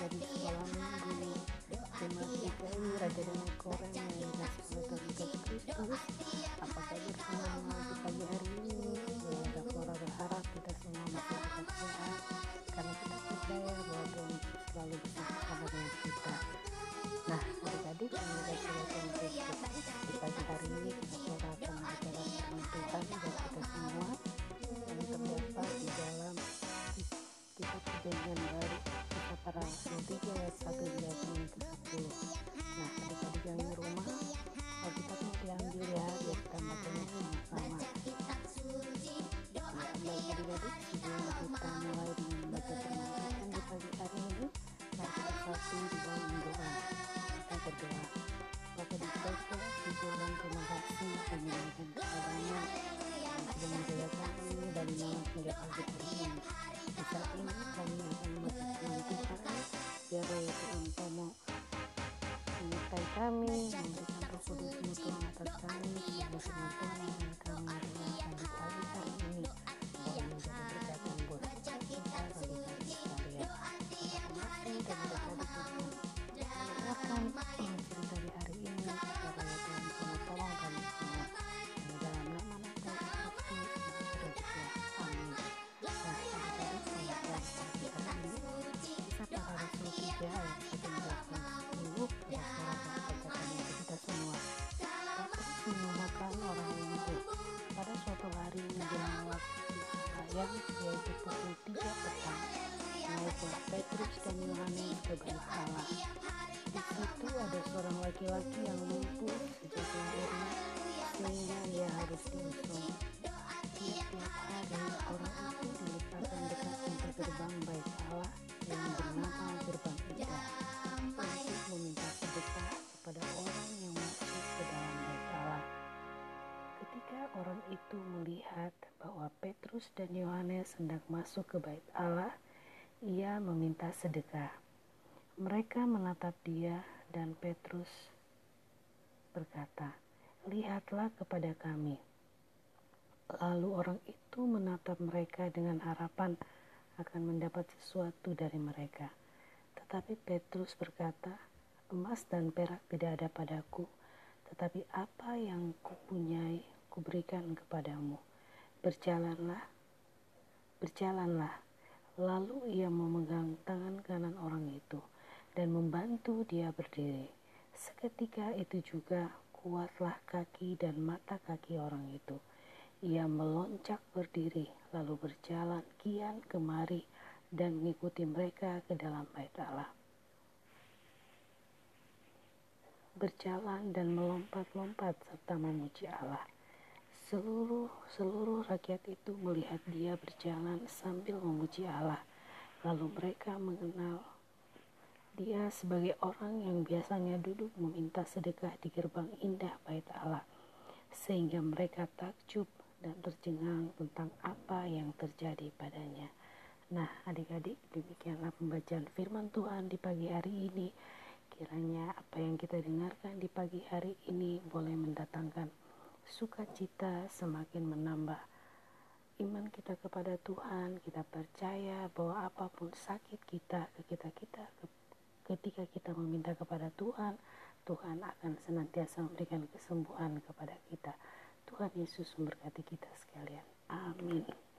dari sekolah minggu Jemaat GKI Raja dan Korem yang dikasih oleh Tuhan Kristus apakah bersama di pagi hari ini? Ya Dapora berharap kita semua masih tetap sehat. Karena kita percaya bahwa Tuhan selalu bersama dengan kita. Nah adik-adik yang oleh Tuhan Kristus di pagi hari ini kita akan bicara firman Tuhan buat kita kita mulai dengan baca Tuhan di pagi hari ini mari kita di dalam doa. Kita berdoa. Bapak di surga, syukur dan terima kasih kami dari malam hingga pagi. Di saat ini kami sayang yaitu pukul 3 petang. Naiklah Petrus dan Yohanes ke Allah. Di situ ada seorang laki-laki yang lumpuh Petrus dan Yohanes hendak masuk ke bait Allah, ia meminta sedekah. Mereka menatap dia dan Petrus berkata, "Lihatlah kepada kami." Lalu orang itu menatap mereka dengan harapan akan mendapat sesuatu dari mereka. Tetapi Petrus berkata, "Emas dan perak tidak ada padaku, tetapi apa yang kupunyai kuberikan kepadamu. Berjalanlah, berjalanlah." Lalu ia memegang tangan kanan orang itu dan membantu dia berdiri. Seketika itu juga kuatlah kaki dan mata kaki orang itu. Ia melonjak berdiri, lalu berjalan kian kemari dan mengikuti mereka ke dalam bait Allah. Berjalan dan melompat-lompat serta memuji Allah. Seluruh seluruh rakyat itu melihat dia berjalan sambil memuji Allah. Lalu mereka mengenal dia sebagai orang yang biasanya duduk meminta sedekah di gerbang indah bait Allah. Sehingga mereka takjub dan tercengang tentang apa yang terjadi padanya. Nah, adik-adik, demikianlah pembacaan firman Tuhan di pagi hari ini. Kiranya apa yang kita dengarkan di pagi hari ini boleh mendatangkan sukacita semakin menambah iman kita kepada Tuhan. Kita percaya bahwa apa pun sakit kita, kita kita ketika kita meminta kepada Tuhan, Tuhan akan senantiasa memberikan kesembuhan kepada kita. Tuhan Yesus memberkati kita sekalian. Amin.